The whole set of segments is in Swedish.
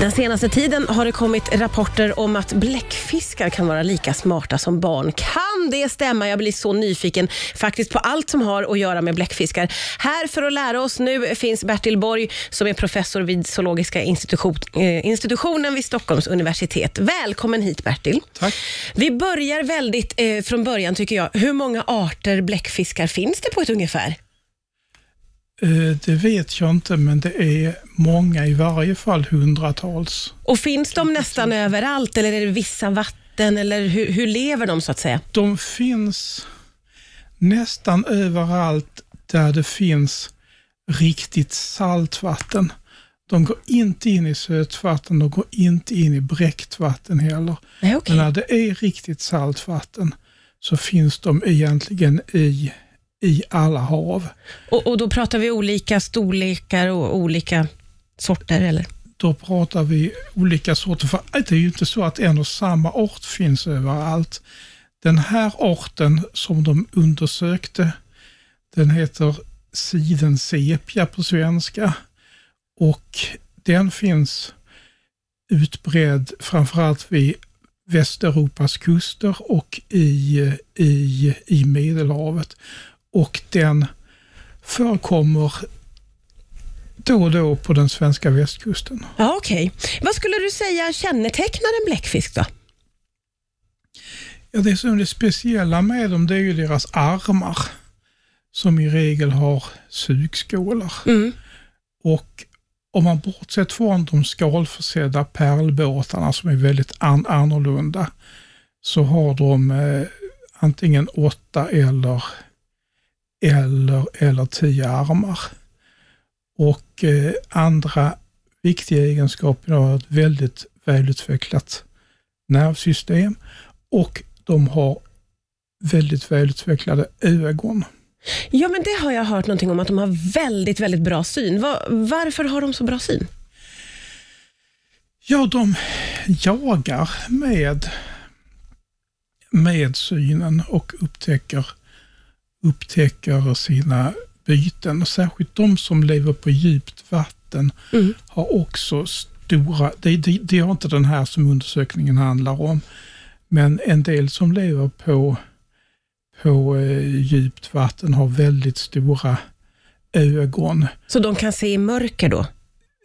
Den senaste tiden har det kommit rapporter om att bläckfiskar kan vara lika smarta som barn. Kan det stämma? Jag blir så nyfiken faktiskt på allt som har att göra med bläckfiskar. Här för att lära oss nu finns Bertil Borg som är professor vid Zoologiska institution, eh, institutionen vid Stockholms universitet. Välkommen hit Bertil. Tack. Vi börjar väldigt eh, från början tycker jag. Hur många arter bläckfiskar finns det på ett ungefär? Eh, Det vet jag inte, men det är många, i varje fall hundratals. Och finns de nästan överallt eller är det vissa vatten eller hur, hur lever de så att säga? De finns nästan överallt där det finns riktigt saltvatten. De går inte in i sötvatten, de går inte in i bräckt vatten heller. Nej, okej. Men när det är riktigt saltvatten så finns de egentligen i, i alla hav. Och, och då pratar vi olika storlekar och olika sorter eller? Då pratar vi olika sorter, för det är ju inte så att en och samma art finns överallt. Den här arten som de undersökte, den heter sidensepia på svenska och den finns utbredd framförallt vid Västeuropas kuster och i, i, i Medelhavet. Och den förekommer då och då på den svenska västkusten. Ja, okej. Vad skulle du säga kännetecknar en bläckfisk då? Ja, det som är det speciella med dem det är ju deras armar som i regel har sugskålar. Mm. Och om man bortsett från de skalförsedda pärlbåtarna som är väldigt an annorlunda så har de eh, antingen åtta eller, eller, eller tio armar. Och eh, andra viktiga egenskaper har ett väldigt välutvecklat nervsystem och de har väldigt välutvecklade ögon. Ja, men det har jag hört någonting om att de har väldigt, väldigt bra syn. Va- varför har de så bra syn? Ja, de jagar med, med synen och upptäcker, upptäcker sina byten. Och särskilt de som lever på djupt vatten Mm. har också stora, det, det, det har inte den här som undersökningen handlar om, men en del som lever på, på eh, djupt vatten har väldigt stora ögon. Så de kan se i mörker då?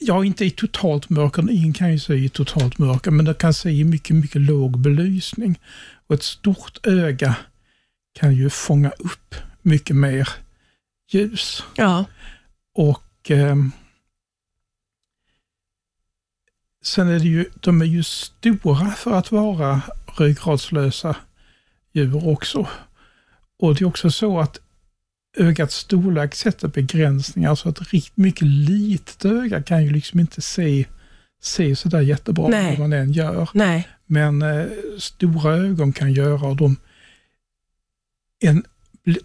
Ja, inte i totalt mörker. Ingen kan ju se i totalt mörker, men de kan se i mycket, mycket låg belysning. Och ett stort öga kan ju fånga upp mycket mer ljus. Ja. Och ehm, sen är det ju, de är ju stora för att vara ryggradslösa djur också. Och det är också så att ögats storlek sätter begränsningar, så att riktigt mycket litet öga kan ju liksom inte se, se sådär jättebra Nej. vad man än gör. Nej. Men eh, stora ögon kan göra och de, en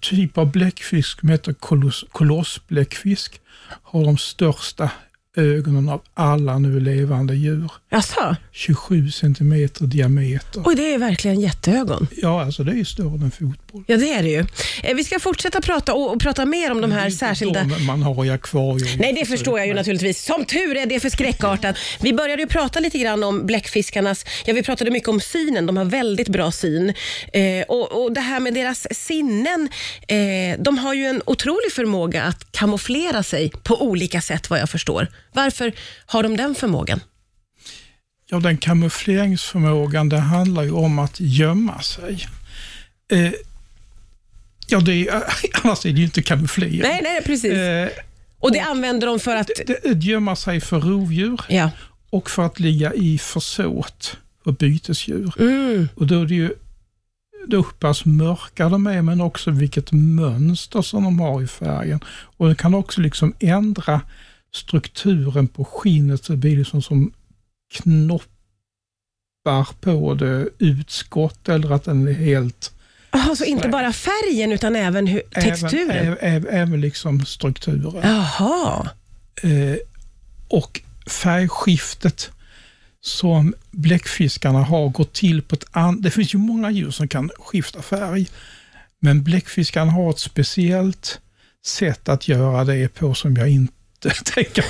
typ av bläckfisk som heter koloss, kolossbläckfisk har de största ögonen av alla nu levande djur. Jaså? 27 centimeter diameter. Oj, det är verkligen jätteögon. Ja, alltså det är större än fotboll. Ja, det är det ju. Eh, Vi ska fortsätta prata och, och prata mer om de här särskilda... De man har i akvarium. Nej, det förstår jag ju naturligtvis. Som tur är det för skräckartat. Vi började ju prata lite grann om bläckfiskarnas... Ja, vi pratade mycket om synen. De har väldigt bra syn. Eh, och, och Det här med deras sinnen. Eh, de har ju en otrolig förmåga att kamouflera sig på olika sätt vad jag förstår. Varför har de den förmågan? Ja, den kamoufleringsförmågan, det handlar ju om att gömma sig. Eh, ja, det är, annars är det ju inte kamouflering. Nej, nej, precis. Eh, och det använder de för att... det, det, gömma sig för rovdjur Ja. och för att ligga i försåt för bytesdjur. Mm. Och då är det ju då hur pass mörka de är, men också vilket mönster som de har i färgen. Och det kan också liksom ändra strukturen på skinnet, så det blir liksom som knoppar på det, utskott eller att den är helt... Aha, så inte bara färgen utan även hur, texturen? Även, även, även liksom strukturen. Jaha. Eh, och färgskiftet som bläckfiskarna har gått till på ett annat... Det finns ju många djur som kan skifta färg, men bläckfiskarna har ett speciellt sätt att göra det på som jag inte tänka.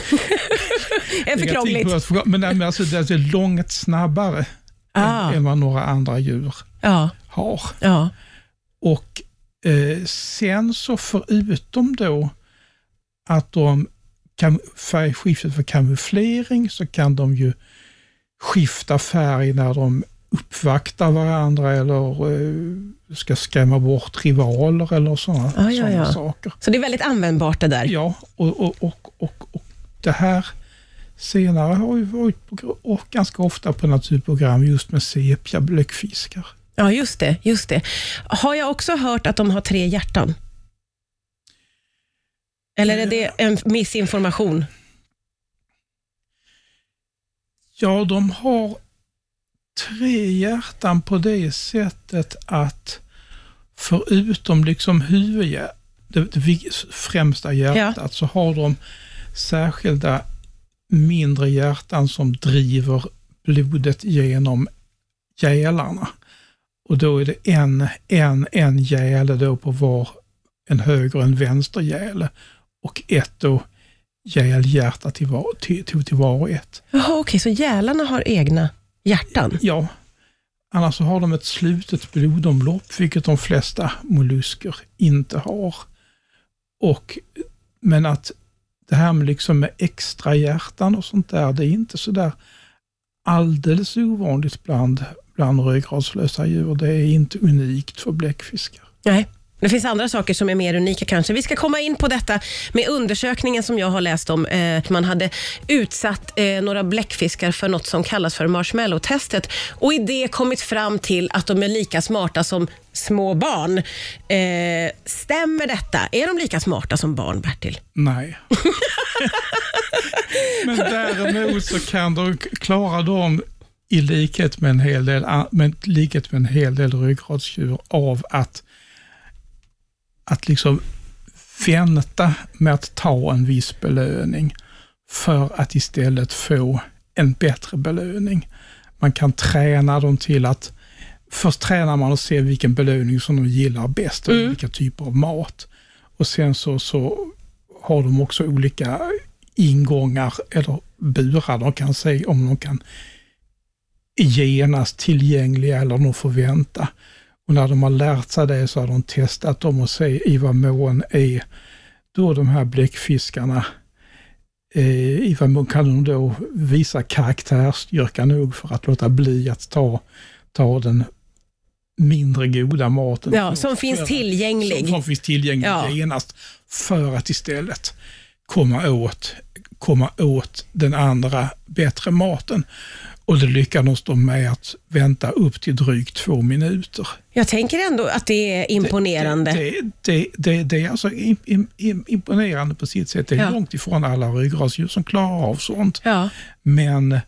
är för krångligt. Men, nej, men alltså, det är långt snabbare Ah. än, än vad några andra djur Ja, har. ja. Och eh, sen så förutom då att de kan färgskiftet för kamouflering så kan de ju skifta färg när de uppvaktar varandra eller eh, ska skrämma bort rivaler eller sådana Ah, ja, ja. saker. Så det är väldigt användbart det där. Ja, och, och, och, och, och det här senare har ju varit på, och ganska ofta på naturprogram just med sepia bläckfiskar. Ja, just det. just det. Har jag också hört att de har tre hjärtan? Eller är det en missinformation? Ja, de har tre hjärtan på det sättet att förutom liksom huvudhjärtat, det, främsta hjärtat, så har de särskilda mindre hjärtan som driver blodet genom gälarna. Och då är det en, en, en gäle då på var, en höger och en vänster gäle och ett då gälhjärta till var, till, till, var och ett. Jaha, okej, så gälarna har egna hjärtan? Ja, annars har de ett slutet blodomlopp, vilket de flesta mollusker inte har. Och, men att det här med, liksom med extra hjärtan och sånt där, det är inte så där alldeles ovanligt bland, bland rödgradslösa djur. Det är inte unikt för bläckfiskar. Nej. Det finns andra saker som är mer unika kanske. Vi ska komma in på detta med undersökningen som jag har läst om. Eh, man hade utsatt eh, några bläckfiskar för något som kallas för marshmallow-testet och i det kommit fram till att de är lika smarta som små barn. Eh, stämmer detta? Är de lika smarta som barn, Bertil? Nej. Men däremot så kan de klara dem i likhet med en hel del, med likhet med en hel del ryggradsdjur av att, att liksom vänta med att ta en viss belöning för att istället få en bättre belöning. Man kan träna dem till att Först tränar man och ser vilken belöning som de gillar bäst och vilka typer av mat. Och sen så, så har de också olika ingångar eller burar de kan se om de kan genast tillgängliga eller om de får vänta. Och när de har lärt sig det så har de testat dem och se i vad mån är då de här bläckfiskarna eh, i vad mån kan de då visa karaktärsstyrka nog för att låta bli att ta, ta den mindre goda maten. Ja, som finns för- tillgänglig. Som, som finns tillgänglig Ja. genast för att istället komma åt, komma åt den andra bättre maten. Och det lyckades de med att vänta upp till drygt två minuter. Jag tänker ändå att det är imponerande. Det, det, det, det är alltså im, im, im, imponerande på sitt sätt. Det är Ja. långt ifrån alla ryggradsdjur som klarar av sånt. Ja, Men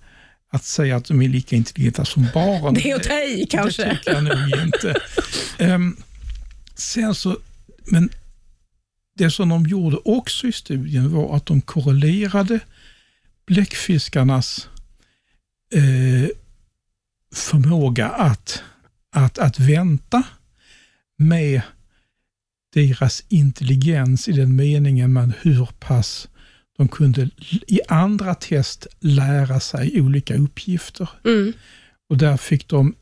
att säga att de är lika intelligenta som barn, det är att ta i kanske. det tycker jag nog inte. Ehm, sen så, men det som de gjorde också i studien var att de korrelerade bläckfiskarnas eh, förmåga att, att, att vänta med deras intelligens i den meningen med hur pass de kunde i andra test lära sig olika uppgifter. Mm. Och där fick de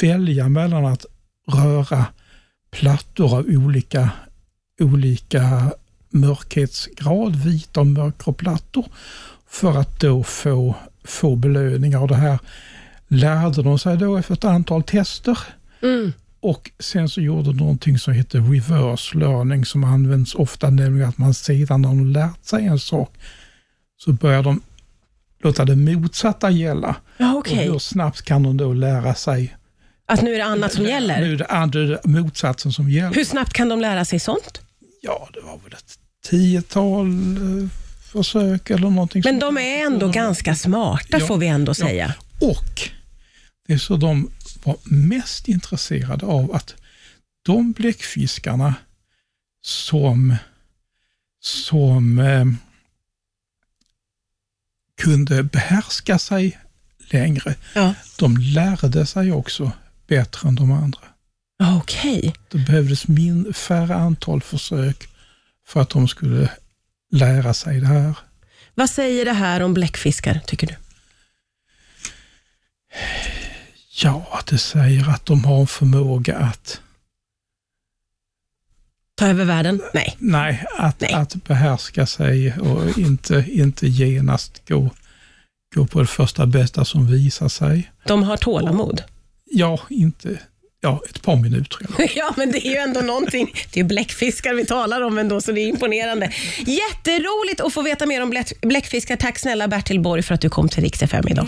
välja mellan att röra plattor av olika, olika mörkhetsgrad, vita och mörkgrå plattor, för att då få, få belöningar. Och det här lärde de sig då efter ett antal tester. Mm. Och sen så gjorde de någonting som heter reverse learning som används ofta, nämligen att man sedan när de lärt sig en sak så börjar de låta det motsatta gälla. Ja, Och okej. hur snabbt kan de då lära sig? Att nu är det annat som Nu gäller. är det andra, det motsatsen som gäller. Hur snabbt kan de lära sig sånt? Ja, det var väl ett tiotal eh, försök eller någonting. Men de är ändå ganska smarta Ja, får vi ändå ja. säga. Och det är så de var mest intresserade av att de bläckfiskarna som, som eh, kunde behärska sig längre, Ja. de lärde sig också bättre än de andra. Okej. Det behövdes min, färre antal försök för att de skulle lära sig det här. Vad säger det här om bläckfiskar, tycker du? Ja, det säger att de har en förmåga att, Ta över världen? Nej. nej, att, Nej. att behärska sig och inte, inte genast gå, gå på det första bästa som visar sig. De har tålamod. Ja, inte, ja, ett par minuter. Ja, men det är ju ändå någonting. Det är bläckfiskar vi talar om ändå, så det är imponerande. Jätteroligt att få veta mer om bläckfiskar. Tack snälla Bertil Borg för att du kom till Rix FM idag.